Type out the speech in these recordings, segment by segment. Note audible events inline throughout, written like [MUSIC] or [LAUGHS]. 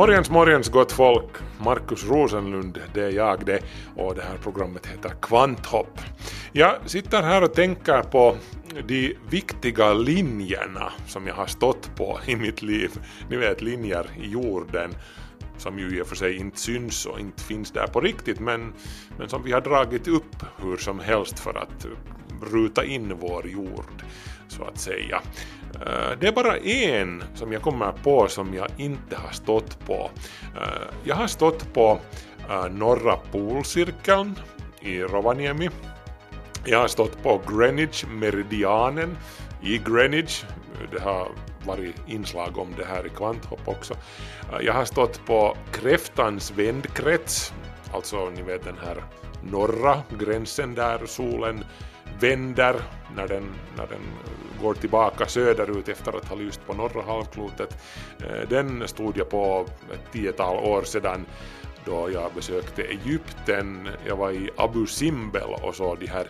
Morgens, morgens gott folk. Markus Rosenlund, det är jag det och det här programmet heter Kvanthopp. Jag sitter här och tänker på de viktiga linjerna som jag har stått på i mitt liv. Ni vet linjer i jorden som ju i och för sig inte syns och inte finns där på riktigt men, men som vi har dragit upp hur som helst för att ruta in vår jord så att säga. Eh, det är bara en som jag kommer på som jag inte har stått på. Eh, jag har stått på eh, norra polcirkeln i Rovaniemi. Jag har stått på Greenwich meridianen i Greenwich. Det har varit inslag om det här i Kvanthopp också. Jag har stått på kräftans vändkrets, alltså ni vet den här norra gränsen där solen vänder när den, när den går tillbaka söderut efter att ha lyst på norra halvklotet. Eh, den stod jag på ett tiotal år sedan då jag besökte Egypten. Jag var i Abu Simbel och såg de här,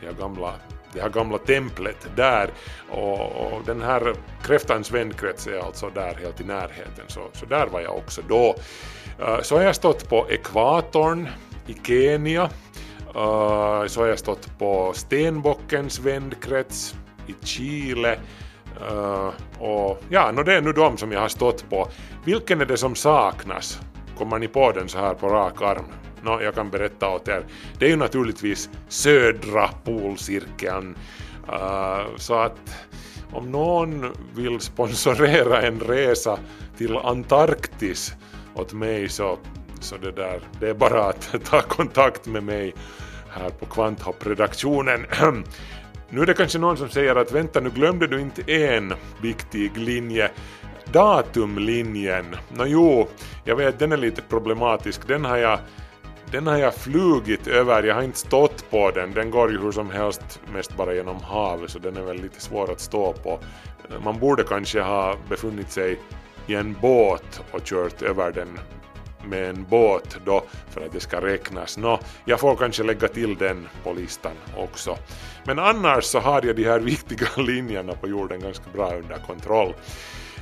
de här gamla det här gamla templet där och, och den här kräftans vändkrets är alltså där helt i närheten så, så där var jag också då. Så har jag stått på ekvatorn i Kenya så har jag stått på Stenbockens vändkrets i Chile. Och ja, no, det är nu de som jag har stått på. Vilken är det som saknas? Kommer ni på den så här på rak arm? Nå, jag kan berätta åt er. Det är ju naturligtvis södra polcirkeln. Uh, så att om någon vill sponsorera en resa till Antarktis åt mig så, så det där, det är bara att [LAUGHS] ta kontakt med mig här på Kvanthopp-redaktionen. [CLEARS THROAT] Nu är det kanske någon som säger att vänta nu glömde du inte en viktig linje datumlinjen. Nå jo, jag vet den är lite problematisk. Den har jag den har jag flugit över, jag har inte stått på den. Den går ju hur som helst mest bara genom havet så den är väl lite svår att stå på. Man borde kanske ha befunnit sig i en båt och kört över den med en båt då för att det ska räknas. Nå, jag får kanske lägga till den på listan också. Men annars så har jag de här [LAUGHS] viktiga linjerna på jorden ganska bra under kontroll.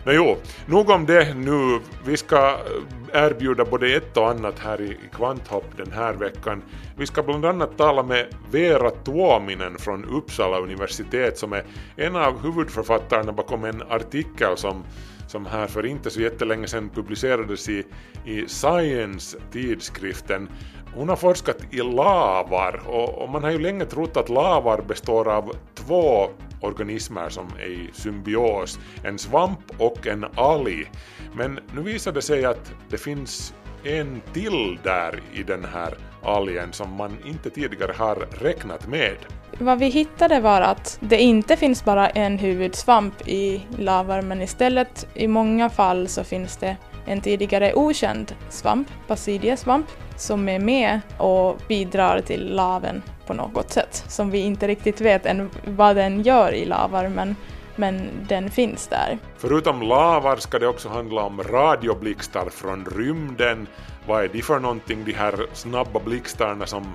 Nå jo, nog om det nu. Vi ska eh, erbjuda både ett och annat här i Kvanthopp den här veckan. Vi ska bland annat tala med Vera Tuominen från Uppsala universitet som är en av huvudförfattarna bakom en artikel som som här för inte så jättelänge sedan publicerades i, i Science-tidskriften. Hon har forskat i lavar och, och man har ju länge trott att lavar består av två organismer som är i symbios, en svamp och en alg. Men nu visar det sig att det finns en till där i den här algen som man inte tidigare har räknat med. Vad vi hittade var att det inte finns bara en huvudsvamp i lavar men istället i många fall så finns det en tidigare okänd svamp, basidiesvamp, som är med och bidrar till laven på något sätt som vi inte riktigt vet än vad den gör i lavar men, men den finns där. Förutom lavar ska det också handla om radioblixtar från rymden. Vad är de för någonting, de här snabba blixtarna som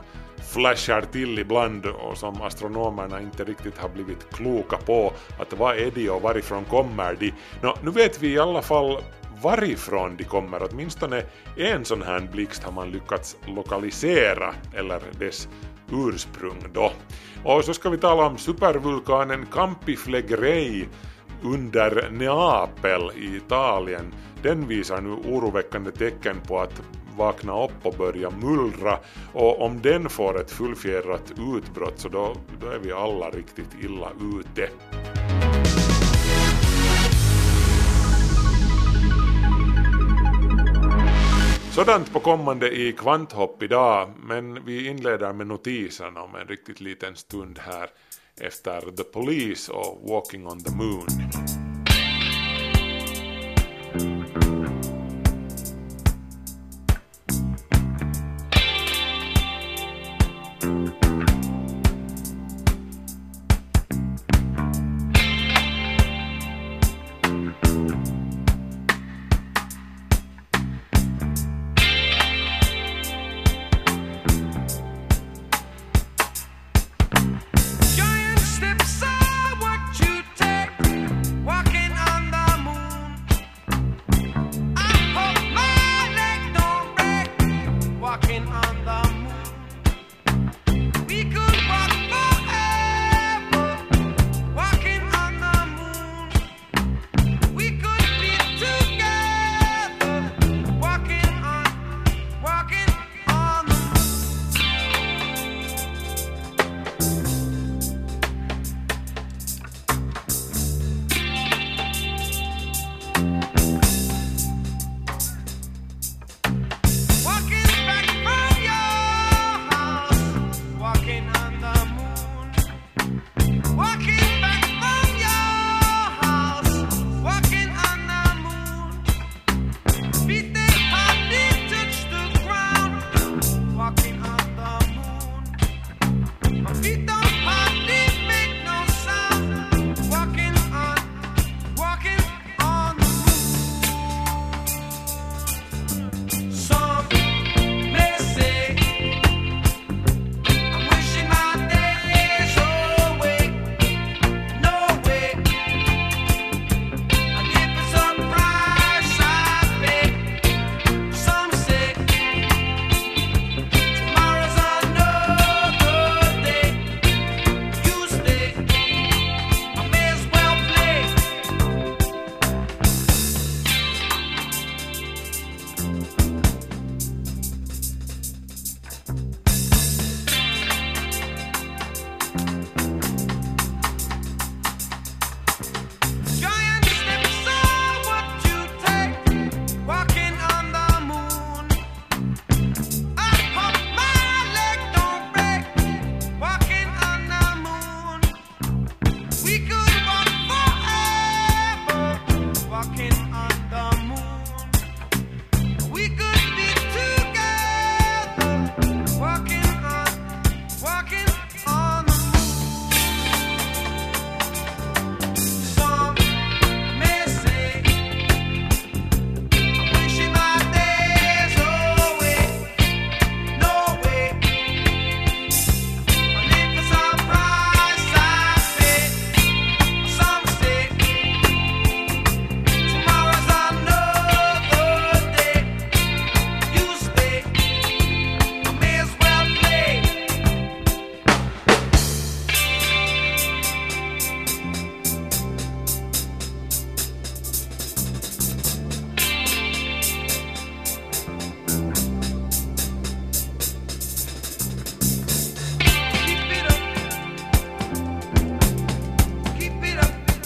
flashar till ibland och som astronomerna inte riktigt har blivit kloka på att vad är de och varifrån kommer de? Nå, nu vet vi i alla fall varifrån de kommer, åtminstone en sån här blixt har man lyckats lokalisera, eller dess ursprung då. Och så ska vi tala om supervulkanen Campi Flegrei under Neapel i Italien. Den visar nu oroväckande tecken på att vakna upp och börja mullra och om den får ett fullfjädrat utbrott så då, då är vi alla riktigt illa ute. Sådant på kommande i Kvanthopp idag, men vi inleder med notiserna om en riktigt liten stund här efter The Police och Walking on the Moon.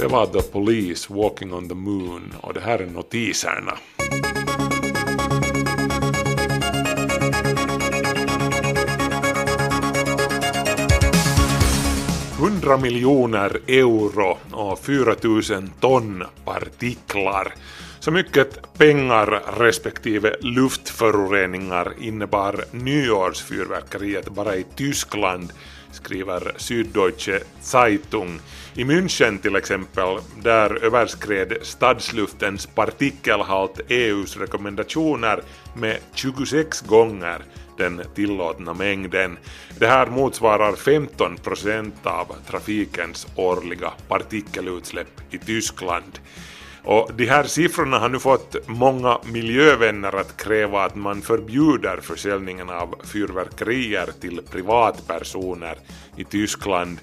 Det var The Police Walking on the Moon och det här är notiserna. 100 miljoner euro och 4000 ton partiklar. Så mycket pengar respektive luftföroreningar innebar nyårsfyrverkeriet bara i Tyskland, skriver Süddeutsche Zeitung. I München till exempel, där överskred stadsluftens partikelhalt EUs rekommendationer med 26 gånger den tillåtna mängden. Det här motsvarar 15 procent av trafikens årliga partikelutsläpp i Tyskland. Och de här siffrorna har nu fått många miljövänner att kräva att man förbjuder försäljningen av fyrverkerier till privatpersoner i Tyskland.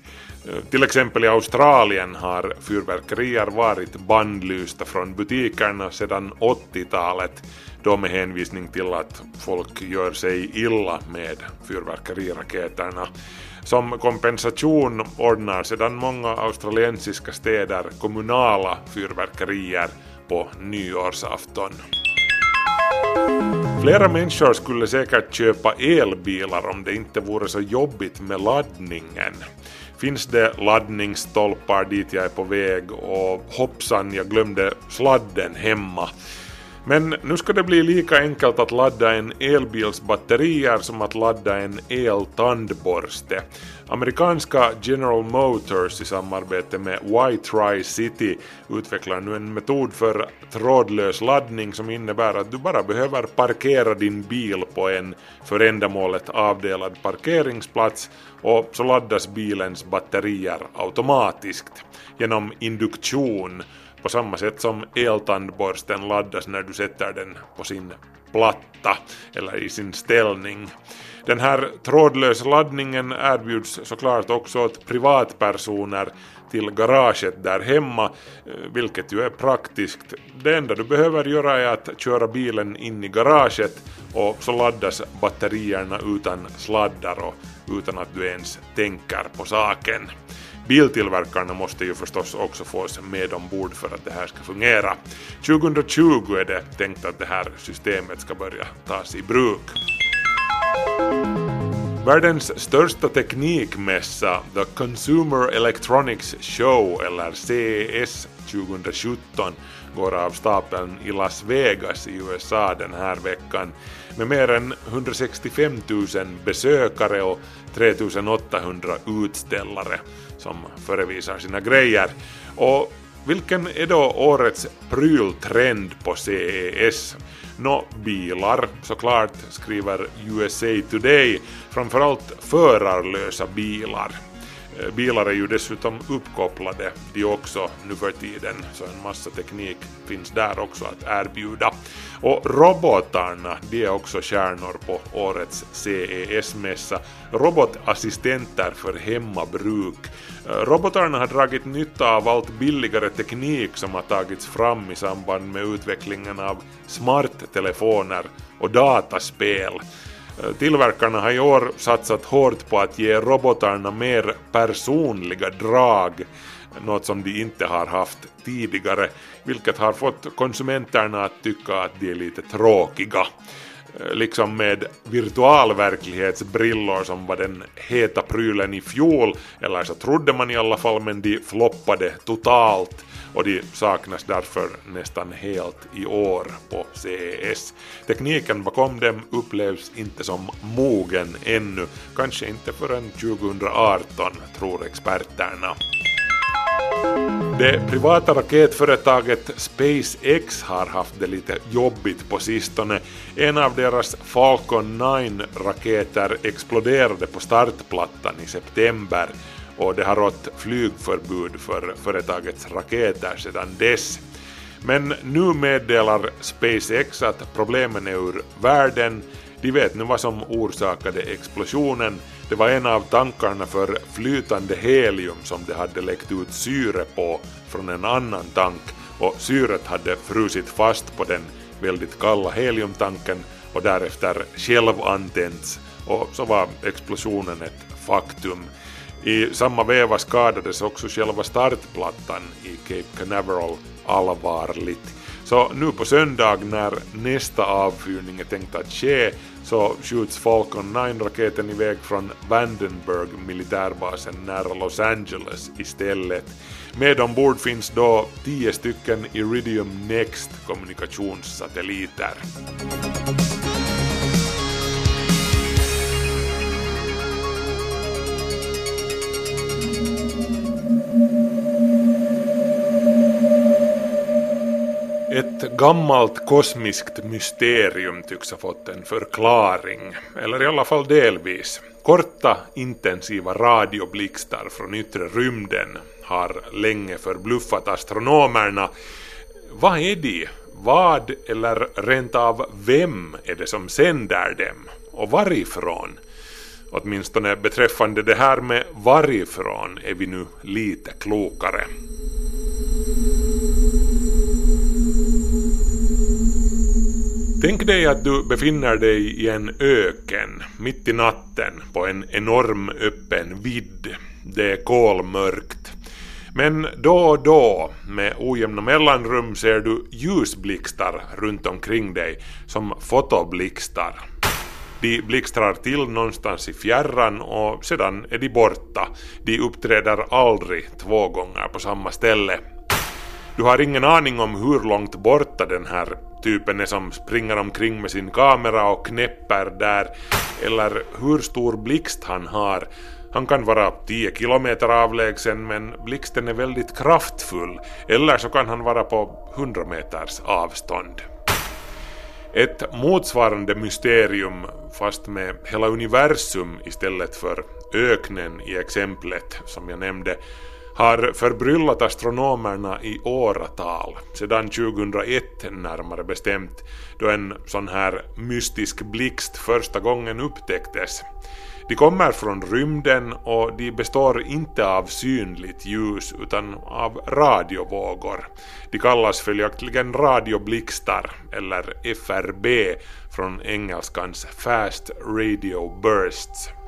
Eh, till exempel i Australien har fyrverkerier varit bandlysta från butikerna sedan 80-talet då med hänvisning till att folk gör sig illa med fyrverkeriraketerna. Som kompensation ordnar sedan många australiensiska städer kommunala fyrverkerier på nyårsafton. Flera människor skulle säkert köpa elbilar om det inte vore så jobbigt med laddningen. Finns det laddningsstolpar dit jag är på väg och hoppsan, jag glömde sladden hemma. Men nu ska det bli lika enkelt att ladda en elbils batterier som att ladda en eltandborste. Amerikanska General Motors i samarbete med Y-Tri-City utvecklar nu en metod för trådlös laddning som innebär att du bara behöver parkera din bil på en för ändamålet avdelad parkeringsplats och så laddas bilens batterier automatiskt genom induktion på samma sätt som eltandborsten laddas när du sätter den på sin platta eller i sin ställning. Den här trådlösa laddningen erbjuds såklart också åt privatpersoner till garaget där hemma, eh, vilket ju är praktiskt. Det enda du behöver göra är att köra bilen in i garaget och så laddas batterierna utan sladdar och utan att du ens tänker på saken. Biltillverkarna måste ju förstås också fås med ombord för att det här ska fungera. 2020 är det tänkt att det här systemet ska börja tas i bruk. Världens största teknikmässa, The Consumer Electronics Show, eller CES 2017, går av stapeln i Las Vegas i USA den här veckan med mer än 165 000 besökare och 3800 utställare som förevisar sina grejer. Och vilken är då årets pryltrend på CES? Nå, bilar såklart, skriver USA Today, framförallt förarlösa bilar. Eh, bilar är ju dessutom uppkopplade de också nu för tiden, så en massa teknik finns där också att erbjuda. Och robotarna, de är också stjärnor på årets CES-mässa. Robotassistenter för hemmabruk. Eh, robotarna har dragit nytta av allt billigare teknik som har tagits fram i samband med utvecklingen av smarttelefoner och dataspel. Tillverkarna har i år satsat hårt på att ge robotarna mer personliga drag, något som de inte har haft tidigare, vilket har fått konsumenterna att tycka att de är lite tråkiga. Eh, liksom med virtualverklighetsbrillor som var den heta prylen i fjol, eller så trodde man i alla fall, men de floppade totalt och de saknas därför nästan helt i år på CES. Tekniken bakom dem upplevs inte som mogen ännu, kanske inte förrän 2018 tror experterna. Det privata raketföretaget SpaceX har haft det lite jobbigt på sistone. En av deras Falcon 9-raketer exploderade på startplattan i september och det har rått flygförbud för företagets raketer sedan dess. Men nu meddelar SpaceX att problemen är ur världen. De vet nu vad som orsakade explosionen. Det var en av tankarna för flytande helium som det hade läckt ut syre på från en annan tank och syret hade frusit fast på den väldigt kalla heliumtanken och därefter självantänts och så var explosionen ett faktum. I samma veva skadades också själva startplattan i Cape Canaveral allvarligt. Så nu på söndag när nästa avfyrning är tänkt att ske så skjuts Falcon 9-raketen iväg från Vandenberg militärbasen nära Los Angeles istället. Med ombord finns då 10 stycken Iridium Next kommunikationssatelliter. Gammalt kosmiskt mysterium tycks ha fått en förklaring, eller i alla fall delvis. Korta intensiva radioblixtar från yttre rymden har länge förbluffat astronomerna. Vad är de? Vad eller rent av vem är det som sänder dem? Och varifrån? Åtminstone beträffande det här med varifrån är vi nu lite klokare. Tänk dig att du befinner dig i en öken mitt i natten på en enorm öppen vidd. Det är kolmörkt. Men då och då med ojämna mellanrum ser du ljusblixtar runt omkring dig som fotoblixtar. De blixtrar till någonstans i fjärran och sedan är de borta. De uppträder aldrig två gånger på samma ställe. Du har ingen aning om hur långt borta den här typen är som springer omkring med sin kamera och knäpper där, eller hur stor blixt han har. Han kan vara 10 kilometer avlägsen men blixten är väldigt kraftfull, eller så kan han vara på 100 meters avstånd. Ett motsvarande mysterium, fast med hela universum istället för öknen i exemplet som jag nämnde, har förbryllat astronomerna i åratal, sedan 2001 närmare bestämt, då en sån här mystisk blixt första gången upptäcktes. De kommer från rymden och de består inte av synligt ljus utan av radiovågor. De kallas följaktligen radioblixtar, eller FRB, från engelskans Fast Radio Bursts.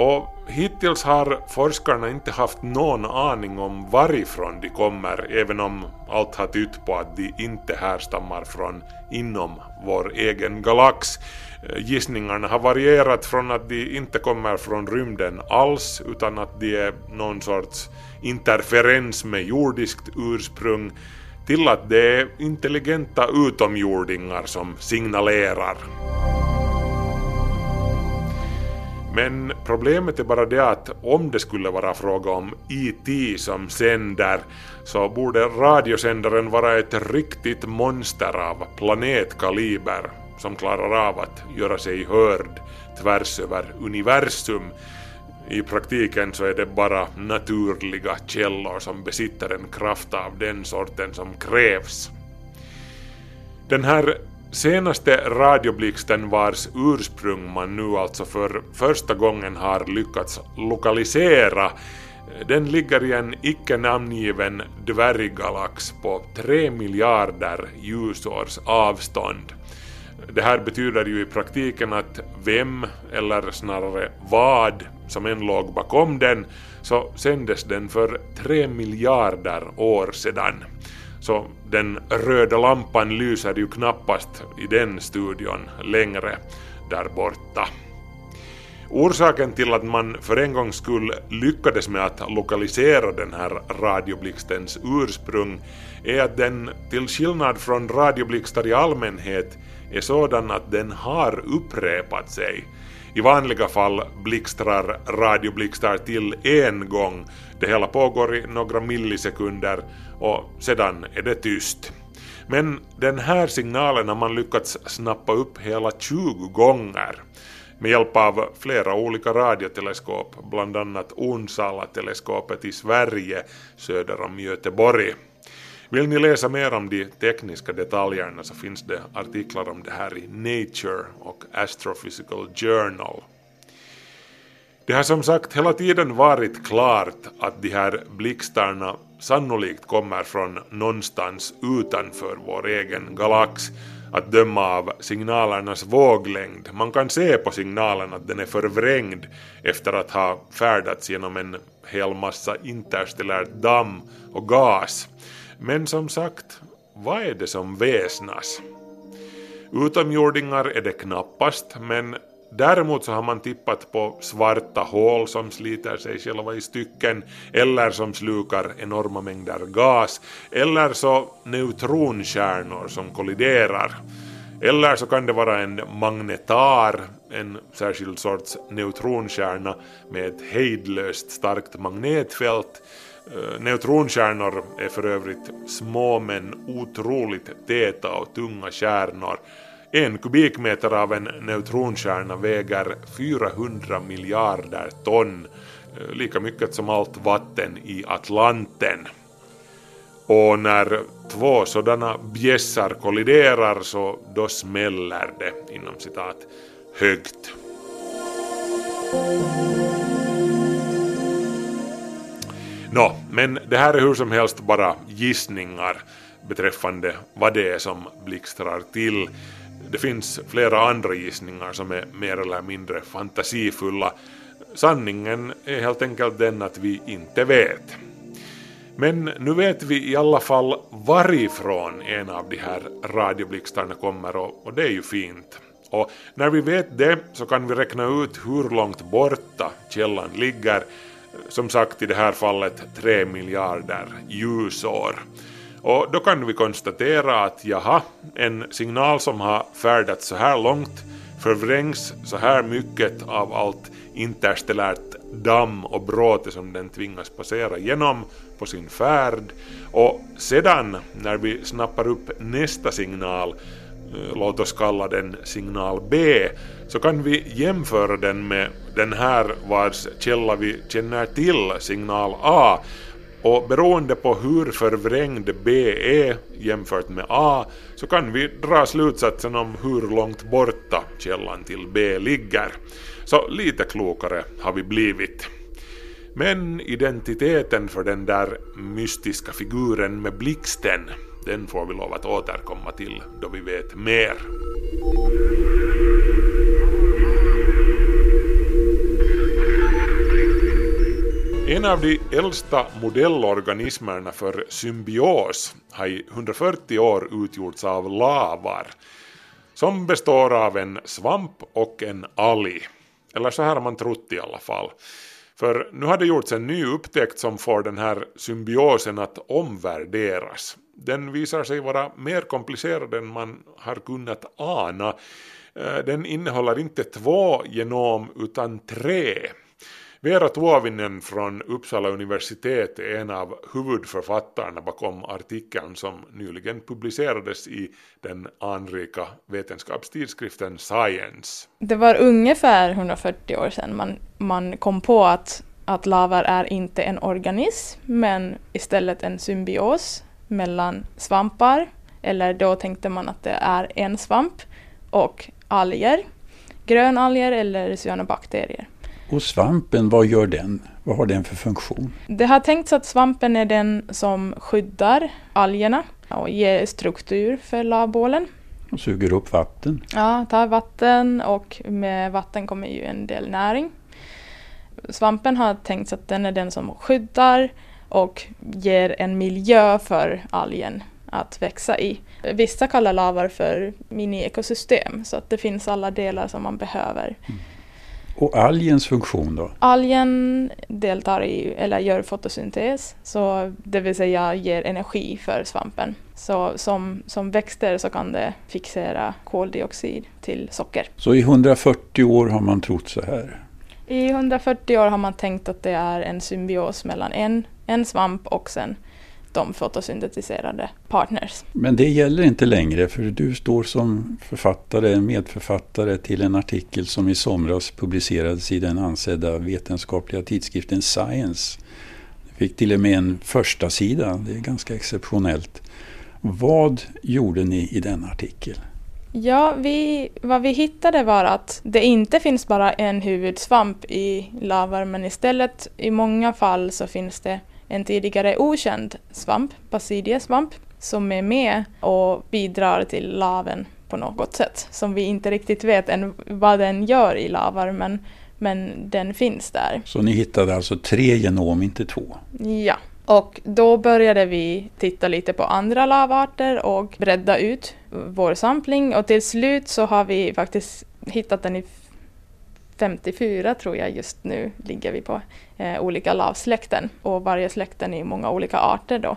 Och hittills har forskarna inte haft någon aning om varifrån de kommer, även om allt har tytt på att de inte härstammar från inom vår egen galax. Eh, gissningarna har varierat från att de inte kommer från rymden alls, utan att de är någon sorts interferens med jordiskt ursprung, till att det är intelligenta utomjordingar som signalerar. Men problemet är bara det att om det skulle vara fråga om IT som sänder så borde radiosändaren vara ett riktigt monster av planetkaliber som klarar av att göra sig hörd tvärs över universum. I praktiken så är det bara naturliga källor som besitter en kraft av den sorten som krävs. Den här Senaste radioblixten vars ursprung man nu alltså för första gången har lyckats lokalisera den ligger i en icke namngiven dvärggalax på 3 miljarder ljusårs avstånd. Det här betyder ju i praktiken att vem, eller snarare vad, som än låg bakom den, så sändes den för 3 miljarder år sedan. Så den röda lampan lyser ju knappast i den studion längre där borta. Orsaken till att man för en gångs skull lyckades med att lokalisera den här radioblixtens ursprung är att den till skillnad från radioblixtar i allmänhet är sådan att den har upprepat sig. I vanliga fall blixtrar radioblixtar till en gång. Det hela pågår i några millisekunder och sedan är det tyst. Men den här signalen har man lyckats snappa upp hela 20 gånger med hjälp av flera olika radioteleskop, bland annat Onsala-teleskopet i Sverige söder om Göteborg. Vill ni läsa mer om de tekniska detaljerna så finns det artiklar om det här i Nature och Astrophysical Journal. Det har som sagt hela tiden varit klart att de här blixtarna sannolikt kommer från någonstans utanför vår egen galax, att döma av signalernas våglängd. Man kan se på signalen att den är förvrängd efter att ha färdats genom en hel massa interstellärt damm och gas. Men som sagt, vad är det som väsnas? Utomjordingar är det knappast, men däremot så har man tippat på svarta hål som sliter sig själva i stycken, eller som slukar enorma mängder gas, eller så neutronkärnor som kolliderar. Eller så kan det vara en magnetar, en särskild sorts neutronkärna med ett hejdlöst starkt magnetfält. Eh, neutronkärnor är för övrigt små men otroligt täta och tunga kärnor. En kubikmeter av en neutronkärna väger 400 miljarder ton, eh, lika mycket som allt vatten i Atlanten. Och när två sådana bjässar kolliderar så då smäller det inom citat högt. Nå, men det här är hur som helst bara gissningar beträffande vad det är som blixtrar till. Det finns flera andra gissningar som är mer eller mindre fantasifulla. Sanningen är helt enkelt den att vi inte vet. Men nu vet vi i alla fall varifrån en av de här radioblixtarna kommer och, och det är ju fint. Och när vi vet det så kan vi räkna ut hur långt borta källan ligger. Som sagt i det här fallet 3 miljarder ljusår. Och då kan vi konstatera att jaha, en signal som har färdats så här långt förvrängs så här mycket av allt interstellärt damm och bråte som den tvingas passera genom på sin färd. Och sedan när vi snappar upp nästa signal eh, låt oss kalla den signal B, så kan vi jämföra den med den här vars källa vi känner till, signal A, och beroende på hur förvrängd B är jämfört med A så kan vi dra slutsatsen om hur långt borta källan till B ligger. Så lite klokare har vi blivit. Men identiteten för den där mystiska figuren med blixten, den får vi lov att återkomma till då vi vet mer. En av de äldsta modellorganismerna för symbios har i 140 år utgjorts av lavar, som består av en svamp och en alg. Eller så här har man trott i alla fall. För nu har det gjorts en ny upptäckt som får den här symbiosen att omvärderas. Den visar sig vara mer komplicerad än man har kunnat ana. Eh, den innehåller inte två genom utan tre. Veera Tuovinen från Uppsala universitet är en av huvudförfattarna bakom artikeln som nyligen publicerades i den anrika vetenskapstidskriften Science. Det var ungefär 140 år sedan man, man kom på att, att lavar är inte en organism men istället en symbios mellan svampar, eller då tänkte man att det är en svamp, och alger, grönalger eller cyanobakterier. Och svampen, vad gör den? Vad har den för funktion? Det har tänkts att svampen är den som skyddar algerna och ger struktur för lavbålen. Och suger upp vatten. Ja, tar vatten och med vatten kommer ju en del näring. Svampen har tänkts att den är den som skyddar och ger en miljö för algen att växa i. Vissa kallar lavar för mini-ekosystem så att det finns alla delar som man behöver. Och algens funktion då? Algen deltar i, eller gör fotosyntes, så det vill säga ger energi för svampen. Så som, som växter så kan det fixera koldioxid till socker. Så i 140 år har man trott så här. I 140 år har man tänkt att det är en symbios mellan en, en svamp och sen de fotosyntetiserade partners. Men det gäller inte längre för du står som författare, medförfattare till en artikel som i somras publicerades i den ansedda vetenskapliga tidskriften Science. Du fick till och med en första sida. det är ganska exceptionellt. Vad gjorde ni i den artikel? Ja, vi, vad vi hittade var att det inte finns bara en huvudsvamp i lavar men istället i många fall så finns det en tidigare okänd svamp, basidiesvamp, som är med och bidrar till laven på något sätt som vi inte riktigt vet än vad den gör i lavar men, men den finns där. Så ni hittade alltså tre genom, inte två? Ja, och då började vi titta lite på andra lavarter och bredda ut vår sampling och till slut så har vi faktiskt hittat den i 54 tror jag just nu ligger vi på eh, olika lavsläkten och varje släkten är många olika arter då.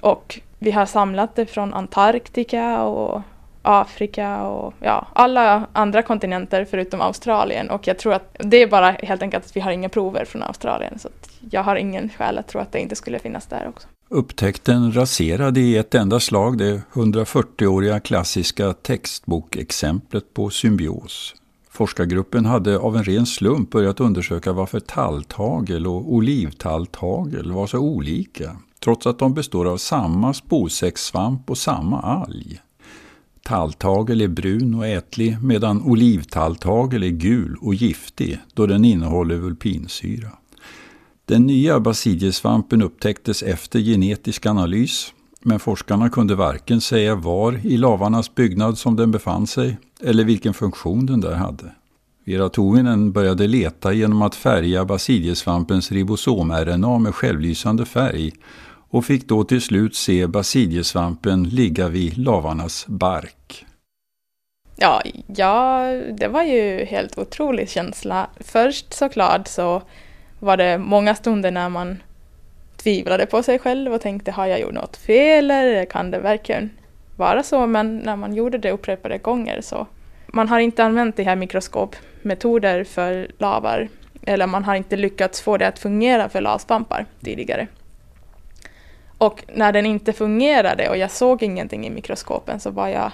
Och vi har samlat det från Antarktika och Afrika och ja, alla andra kontinenter förutom Australien och jag tror att det är bara helt enkelt att vi har inga prover från Australien så att jag har ingen skäl att tro att det inte skulle finnas där också. Upptäckten raserade i ett enda slag det 140-åriga klassiska textbokexemplet på symbios. Forskargruppen hade av en ren slump börjat undersöka varför talltagel och olivtalltagel var så olika, trots att de består av samma sposäckssvamp och samma alg. Talltagel är brun och ätlig medan olivtalltagel är gul och giftig då den innehåller vulpinsyra. Den nya basiliesvampen upptäcktes efter genetisk analys men forskarna kunde varken säga var i lavarnas byggnad som den befann sig eller vilken funktion den där hade. Vera Tovinen började leta genom att färga basiliesvampens ribosom-RNA med självlysande färg och fick då till slut se basiliesvampen ligga vid lavarnas bark. Ja, ja, det var ju helt otrolig känsla. Först såklart så var det många stunder när man tvivlade på sig själv och tänkte har jag gjort något fel eller kan det verkligen vara så? Men när man gjorde det upprepade gånger så man har inte använt de här mikroskopmetoder för lavar eller man har inte lyckats få det att fungera för lavsvampar tidigare. Och när den inte fungerade och jag såg ingenting i mikroskopen så var jag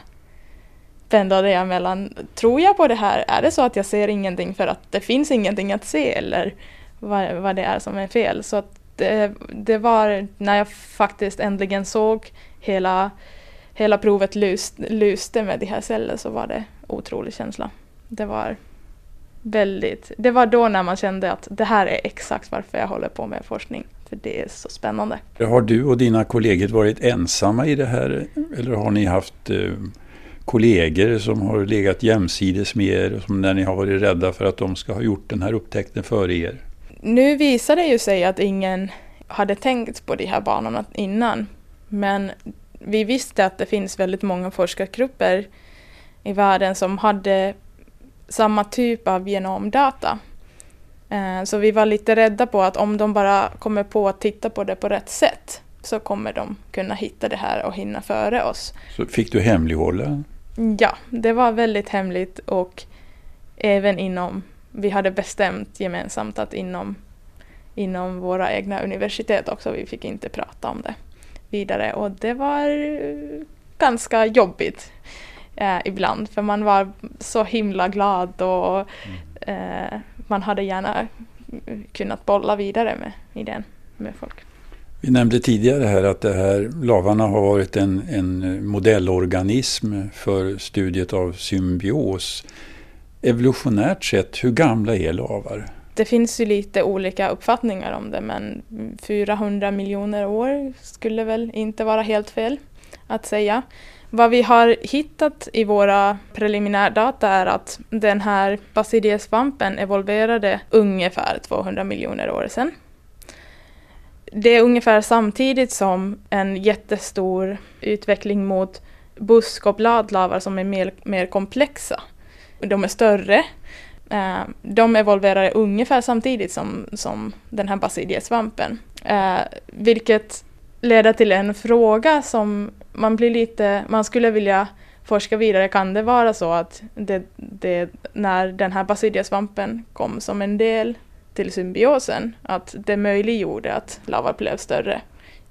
pendlade jag mellan, tror jag på det här? Är det så att jag ser ingenting för att det finns ingenting att se eller vad, vad det är som är fel? Så att det, eh, det var när jag faktiskt äntligen såg hela, hela provet lyst, lyste med de här cellerna så var det otrolig känsla. Det var väldigt, det var då när man kände att det här är exakt varför jag håller på med forskning. För det är så spännande. Har du och dina kollegor varit ensamma i det här eller har ni haft eh, kollegor som har legat jämsides med er som när ni har varit rädda för att de ska ha gjort den här upptäckten före er? Nu visar det ju sig att ingen hade tänkt på de här banorna innan. Men vi visste att det finns väldigt många forskargrupper i världen som hade samma typ av genomdata. Eh, så vi var lite rädda på att om de bara kommer på att titta på det på rätt sätt så kommer de kunna hitta det här och hinna före oss. Så fick du hemlighålla? Ja, det var väldigt hemligt och även inom, vi hade bestämt gemensamt att inom, inom våra egna universitet också, vi fick inte prata om det vidare och det var ganska jobbigt eh, ibland för man var så himla glad och eh, man hade gärna kunnat bolla vidare med idén med folk. Vi nämnde tidigare här att det här lavarna har varit en, en modellorganism för studiet av symbios. Evolutionärt sett, hur gamla är lavar? Det finns ju lite olika uppfattningar om det men 400 miljoner år skulle väl inte vara helt fel att säga. Vad vi har hittat i våra preliminärdata är att den här basidiesvampen evolverade ungefär 200 miljoner år sedan. Det är ungefär samtidigt som en jättestor utveckling mot busk och bladlavar som är mer, mer komplexa. De är större. Eh, de evolverade ungefär samtidigt som, som den här basiliesvampen. Eh, vilket leder till en fråga som man blir lite, man skulle vilja forska vidare, kan det vara så att det, det, när den här basiliesvampen kom som en del till symbiosen, att det möjliggjorde att lavar blev större.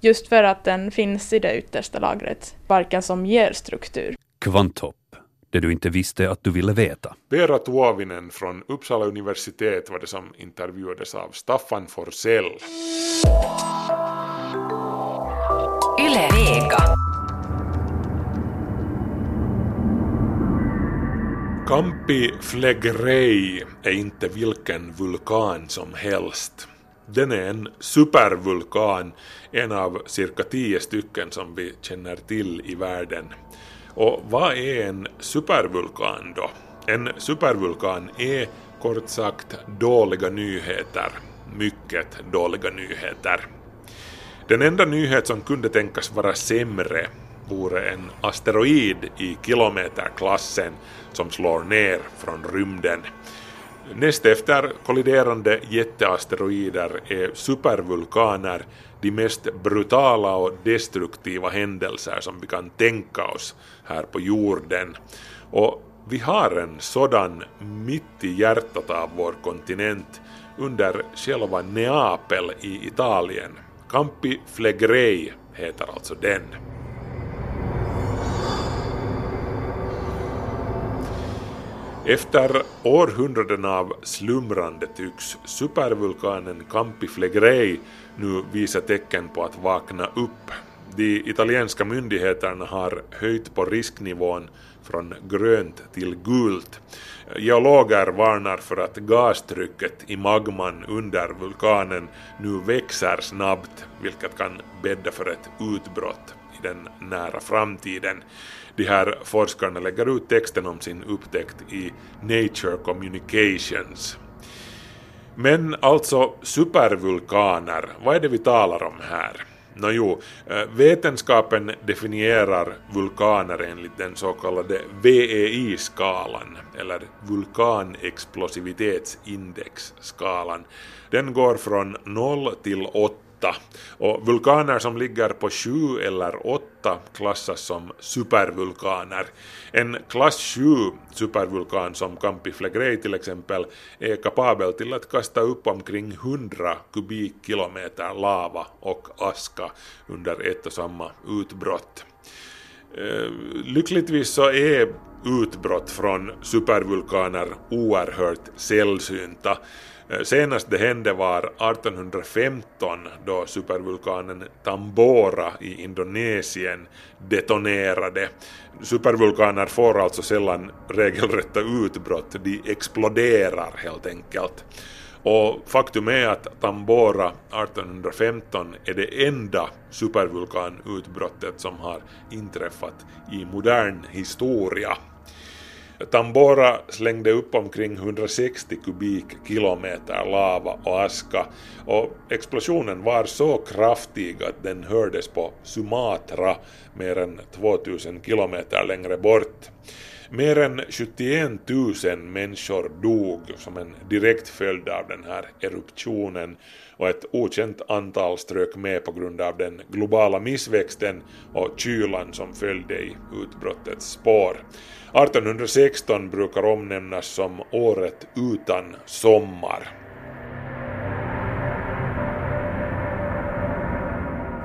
Just för att den finns i det yttersta lagret, barken som ger struktur. Kvanthopp, det du inte visste att du ville veta. Vera Tuovinen från Uppsala universitet var det som intervjuades av Staffan Forsell. Yle Vega. Campi Flegrei är inte vilken vulkan som helst. Den är en supervulkan, en av cirka tio stycken som vi känner till i världen. Och vad är en supervulkan då? En supervulkan är kort sagt dåliga nyheter. Mycket dåliga nyheter. Den enda nyhet som kunde tänkas vara sämre vore en asteroid i kilometerklassen som slår ner från rymden. Näst efter kolliderande jätteasteroider är supervulkaner de mest brutala och destruktiva händelser som vi kan tänka oss här på jorden. Och vi har en sådan mitt i hjärtat av vår kontinent under själva Neapel i Italien. Campi Flegrei heter alltså den. Efter århundraden av slumrande tycks supervulkanen Campi Flegrei nu visa tecken på att vakna upp. De italienska myndigheterna har höjt på risknivån från grönt till gult. Geologer varnar för att gastrycket i magman under vulkanen nu växer snabbt, vilket kan bädda för ett utbrott i den nära framtiden. De här forskarna lägger ut texten om sin upptäckt i Nature Communications. Men alltså supervulkaner, vad är det vi talar om här? Nåjo, eh, vetenskapen definierar vulkaner enligt den så kallade VEI-skalan, eller vulkanexplosivitetsindexskalan. Den går från 0 till 8 och vulkaner som ligger på 7 eller 8 klassas som supervulkaner. En klass 7 supervulkan som Campi Flegrei till exempel är kapabel till att kasta upp omkring 100 kubikkilometer lava och aska under ett och samma utbrott. Eh, lyckligtvis så är utbrott från supervulkaner oerhört sällsynta. Eh, senast det hände var 1815 då supervulkanen Tambora i Indonesien detonerade. Supervulkaner får alltså sällan regelrätta utbrott, de exploderar helt enkelt. Och faktum är att Tambora 1815 är det enda supervulkanutbrottet som har inträffat i modern historia. Tambora slängde upp omkring 160 kubikkilometer lava och aska och explosionen var så kraftig att den hördes på Sumatra mer än 2000 kilometer längre bort. Mer än 71 000 människor dog som en direkt följd av den här eruptionen och ett okänt antal strök med på grund av den globala missväxten och kylan som följde i utbrottets spår. 1816 brukar omnämnas som året utan sommar.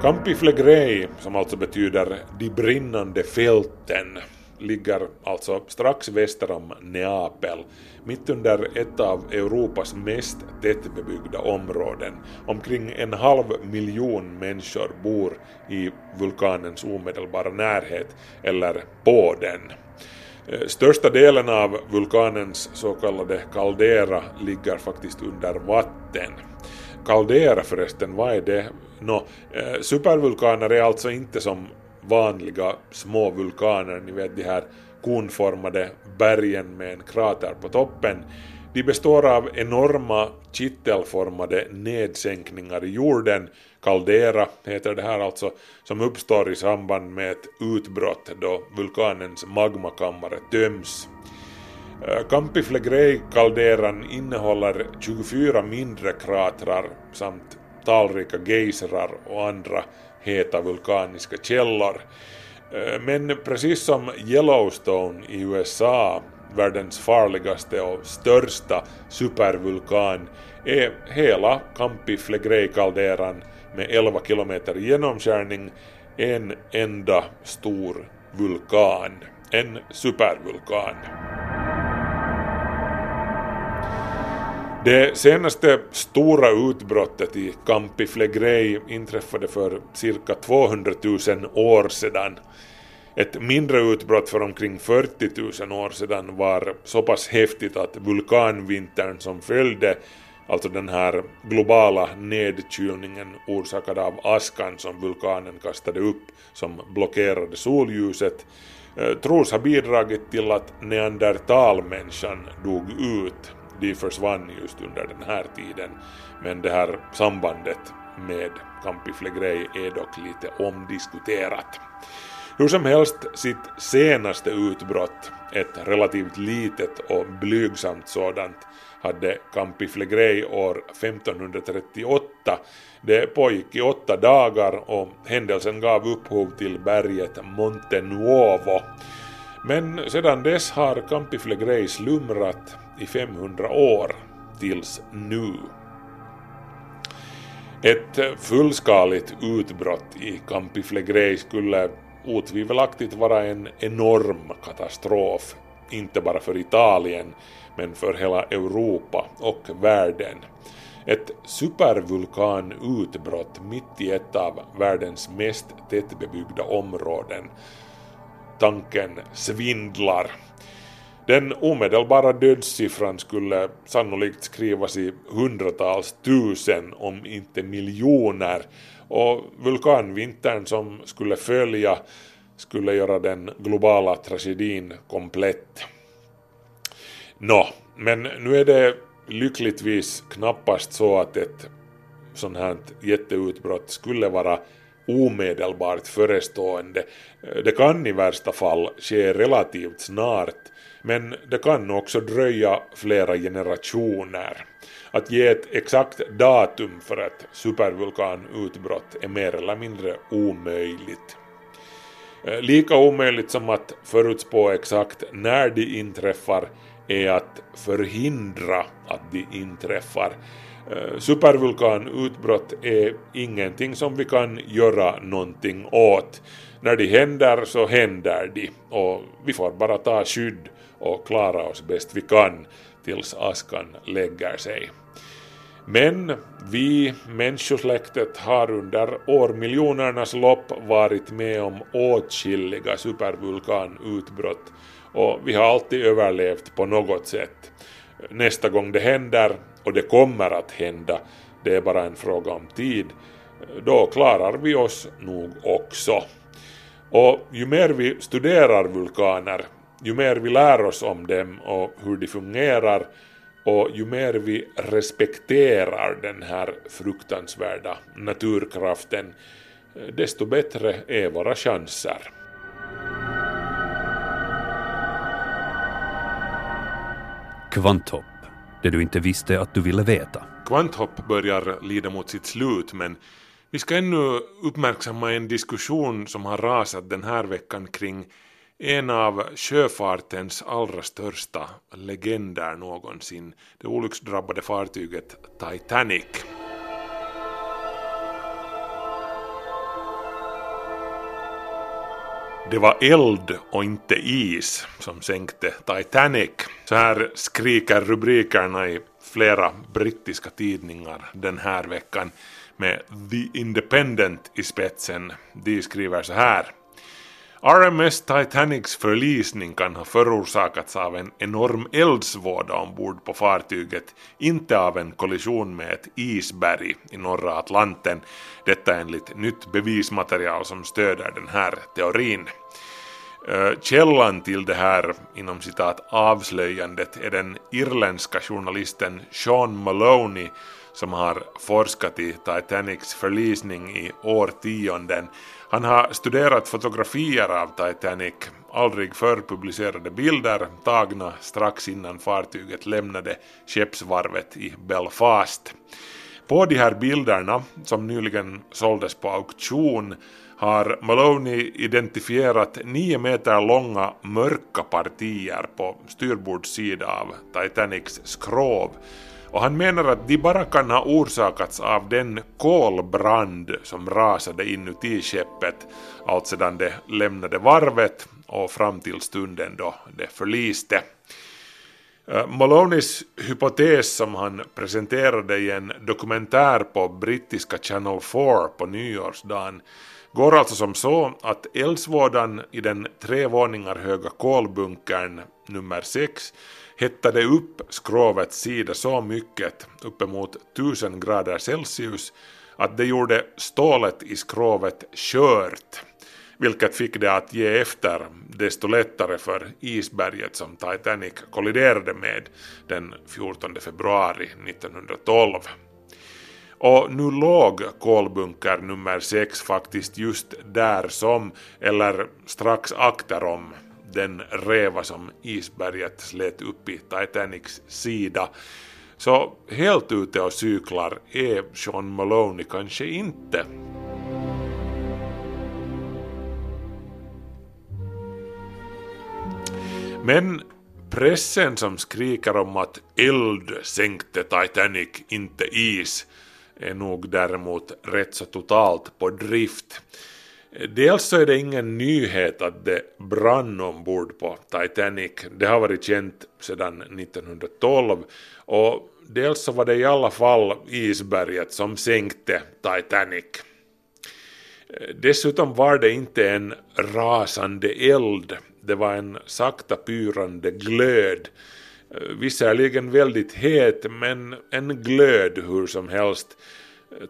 Campi Flegrei, som alltså betyder de brinnande fälten, ligger alltså strax väster om Neapel, mitt under ett av Europas mest tättbebyggda områden. Omkring en halv miljon människor bor i vulkanens omedelbara närhet, eller på den. Eh, största delen av vulkanens så kallade kaldera ligger faktiskt under vatten. Kaldera förresten, vad är det? Nå, eh, supervulkaner är alltså inte som vanliga små vulkaner, ni vet de här konformade bergen med en krater på toppen. De består av enorma kittelformade nedsänkningar i jorden, kaldera heter det här alltså, som uppstår i samband med ett utbrott då vulkanens magmakammare töms. Eh, Campi Flegrei-kalderan innehåller 24 mindre kratrar samt talrika geysrar och andra heta vulkaniska källor. Eh, Men precis som Yellowstone i USA, världens farligaste och största supervulkan, är hela Campi Flegrei-kalderan med 11 kilometer genomskärning en enda stor vulkan, en supervulkan. Det senaste stora utbrottet i Campi Flegrei inträffade för cirka 200 000 år sedan. Ett mindre utbrott för omkring 40 000 år sedan var så pass häftigt att vulkanvintern som följde alltså den här globala nedkylningen orsakad av askan som vulkanen kastade upp som blockerade solljuset, eh, tros ha bidragit till att neandertalmänniskan dog ut. De försvann just under den här tiden, men det här sambandet med Campiflegrei är dock lite omdiskuterat. Hur som helst, sitt senaste utbrott, ett relativt litet och blygsamt sådant, hade Campiflegrei år 1538. Det pågick i åtta dagar och händelsen gav upphov till berget Monte Nuovo. Men sedan dess har Campiflegrei slumrat i 500 år, tills nu. Ett fullskaligt utbrott i Campiflegrei skulle otvivelaktigt vara en enorm katastrof, inte bara för Italien, men för hela Europa och världen. Ett supervulkanutbrott mitt i ett av världens mest tättbebyggda områden. Tanken svindlar. Den omedelbara dödssiffran skulle sannolikt skrivas i hundratals tusen om inte miljoner och vulkanvintern som skulle följa skulle göra den globala tragedin komplett. Nå, men nu är det lyckligtvis knappast så att ett sånt här jätteutbrott skulle vara omedelbart förestående. Det kan i värsta fall ske relativt snart, men det kan också dröja flera generationer. Att ge ett exakt datum för ett supervulkanutbrott är mer eller mindre omöjligt. Eh, lika omöjligt som att förutspå exakt när de inträffar är att förhindra att de inträffar. Eh, supervulkanutbrott är ingenting som vi kan göra någonting åt. När de händer så händer de och vi får bara ta skydd och klara oss bäst vi kan tills askan lägger sig. Men vi, människosläktet, har under årmiljonernas lopp varit med om åtskilliga supervulkanutbrott och vi har alltid överlevt på något sätt. Nästa gång det händer, och det kommer att hända, det är bara en fråga om tid, då klarar vi oss nog också. Och ju mer vi studerar vulkaner, ju mer vi lär oss om dem och hur de fungerar, och ju mer vi respekterar den här fruktansvärda naturkraften, desto bättre är våra chanser. Kvanthopp, det du inte visste att du ville veta. Kvanthopp börjar lida mot sitt slut men vi ska ännu uppmärksamma en diskussion som har rasat den här veckan kring en av sjöfartens allra största legender någonsin, det olycksdrabbade fartyget Titanic. Det var eld och inte is som sänkte Titanic. Så här skriker rubrikerna i flera brittiska tidningar den här veckan med The Independent i spetsen. De skriver så här. RMS Titanics förlisning kan ha förorsakats av en enorm eldsvåda ombord på fartyget, inte av en kollision med ett isberg i norra Atlanten. Detta enligt nytt bevismaterial som stöder den här teorin. Källan till det här inom citat avslöjandet är den irländska journalisten Sean Maloney som har forskat i Titanics förlisning i årtionden. Han har studerat fotografier av Titanic, aldrig förr publicerade bilder tagna strax innan fartyget lämnade skeppsvarvet i Belfast. På de här bilderna, som nyligen såldes på auktion, har Maloney identifierat nio meter långa mörka partier på styrbordssida av Titanics skrov och han menar att de bara kan ha orsakats av den kolbrand som rasade inuti skeppet allt sedan det lämnade varvet och fram till stunden då det förliste. Eh, Malonis hypotes som han presenterade i en dokumentär på brittiska Channel 4 på nyårsdagen går alltså som så att eldsvådan i den tre våningar höga kolbunkern nummer 6 hettade upp skrovets sida så mycket, uppemot 1000 grader Celsius, att det gjorde stålet i skrovet skört, vilket fick det att ge efter desto lättare för isberget som Titanic kolliderade med den 14 februari 1912. Och nu låg kolbunker nummer 6 faktiskt just där som, eller strax akterom, den reva som isberget slet upp i Titanics sida. Så helt ute och cyklar är Sean Maloney kanske inte. Men pressen som skriker om att eld sänkte Titanic, inte is, är nog däremot rätt så totalt på drift. Dels så är det ingen nyhet att det brann ombord på Titanic. Det har varit känt sedan 1912 och dels så var det i alla fall isberget som sänkte Titanic. Dessutom var det inte en rasande eld, det var en sakta pyrande glöd. Visserligen väldigt het, men en glöd hur som helst.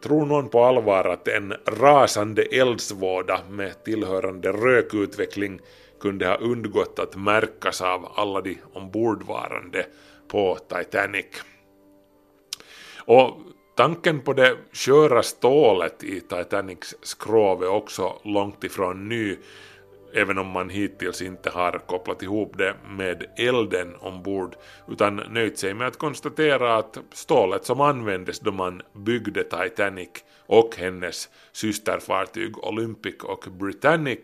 Tror någon på allvar att en rasande eldsvåda med tillhörande rökutveckling kunde ha undgått att märkas av alla de ombordvarande på Titanic? Och tanken på det sköra stålet i Titanics skrov är också långt ifrån ny även om man hittills inte har kopplat ihop det med elden ombord utan nöjt sig med att konstatera att stålet som användes då man byggde Titanic och hennes systerfartyg Olympic och Britannic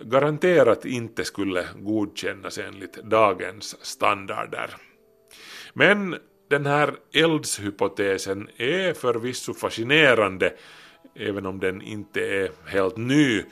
garanterat inte skulle godkännas enligt dagens standarder. Men den här eldshypotesen är förvisso fascinerande även om den inte är helt ny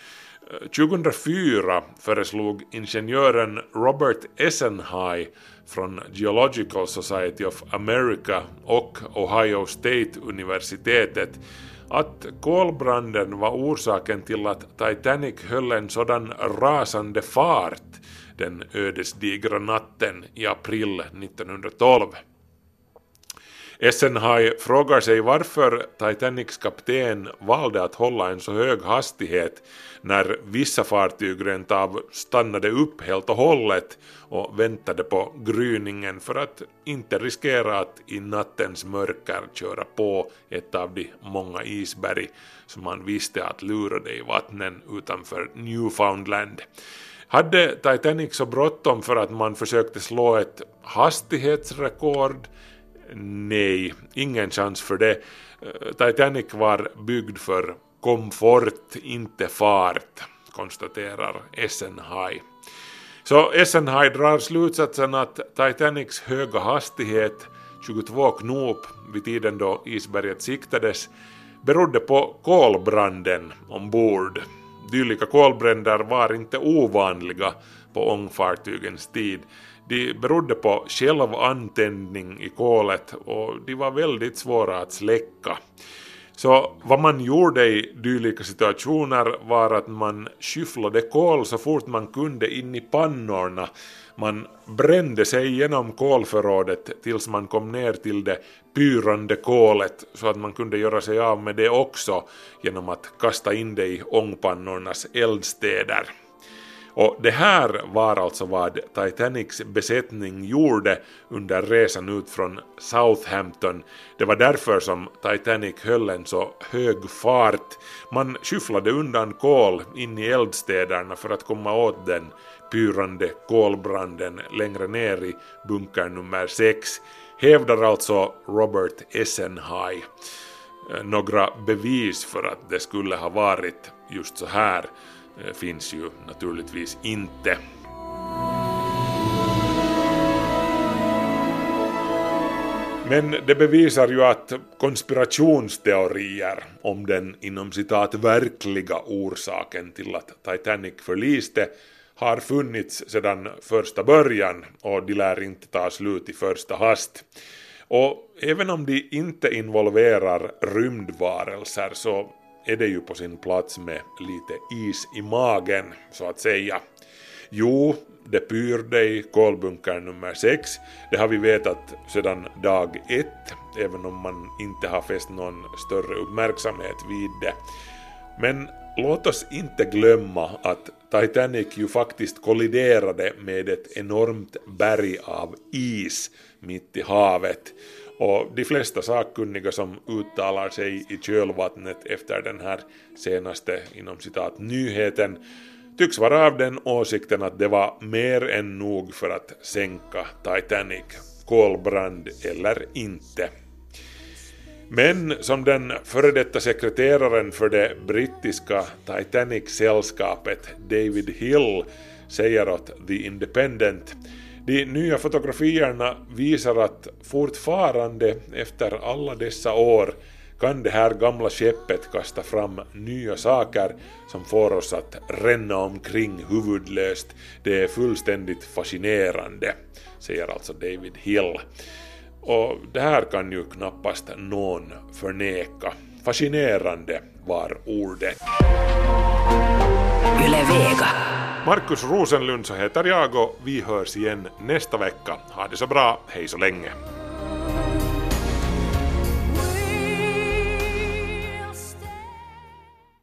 2004 föreslog ingenjören Robert Essenhigh från Geological Society of America och Ohio State universitetet att kolbranden var orsaken till att Titanic höll en sådan rasande fart den ödesdigra natten i april 1912. Essenhaj frågar sig varför Titanics kapten valde att hålla en så hög hastighet när vissa fartyg rent av stannade upp helt och hållet och väntade på gryningen för att inte riskera att i nattens mörker köra på ett av de många isberg som man visste att lurade i vattnen utanför Newfoundland. Hade Titanic så bråttom för att man försökte slå ett hastighetsrekord Nej, ingen chans för det. Eh, Titanic var byggd för komfort, inte fart, konstaterar Essenhaj. Så Essenhaj drar slutsatsen att Titanics höga hastighet, 22 knop vid tiden då isberget siktades, berodde på kolbranden ombord. Dylika kolbränder var inte ovanliga på ångfartygens tid. De berodde på självantändning i kolet och de var väldigt svåra att släcka. Så vad man gjorde i dylika situationer var att man skyfflade kol så fort man kunde in i pannorna. Man brände sig genom kolförrådet tills man kom ner till det pyrande kolet så att man kunde göra sig av med det också genom att kasta in det i ångpannornas eldstäder. Och det här var alltså vad Titanics besättning gjorde under resan ut från Southampton. Det var därför som Titanic höll en så hög fart. Man skyfflade undan kol in i eldstäderna för att komma åt den pyrande kolbranden längre ner i bunker nummer 6, hävdar alltså Robert Essenhaj. Eh, några bevis för att det skulle ha varit just så här Eh, finns ju naturligtvis inte. Men det bevisar ju att konspirationsteorier om den inom citat verkliga orsaken till att Titanic förliste har funnits sedan första början och de lär inte ta slut i första hast. Och även om de inte involverar rymdvarelser så är det ju på sin plats med lite is i magen, så att säga. Jo, det pyrde i kolbunker nummer 6. Det har vi vetat sedan dag 1, även om man inte har fäst någon större uppmärksamhet vid det. Men låt oss inte glömma att Titanic ju faktiskt kolliderade med ett enormt berg av is mitt i havet. Och de flesta sakkunniga som uttalar sig i kölvattnet efter den här senaste inom citat nyheten tycks vara av den åsikten att det var mer än nog för att sänka Titanic, kolbrand eller inte. Men som den före detta sekreteraren för det brittiska Titanic-sällskapet David Hill säger åt The Independent de nya fotografierna visar att fortfarande efter alla dessa år kan det här gamla skeppet kasta fram nya saker som får oss att ränna omkring huvudlöst. Det är fullständigt fascinerande, säger alltså David Hill. Och det här kan ju knappast någon förneka. Fascinerande var ordet. Yle Vega. Markus Rosenlund så heter jag och vi hörs igen nästa vecka. Ha det så bra, hej så länge.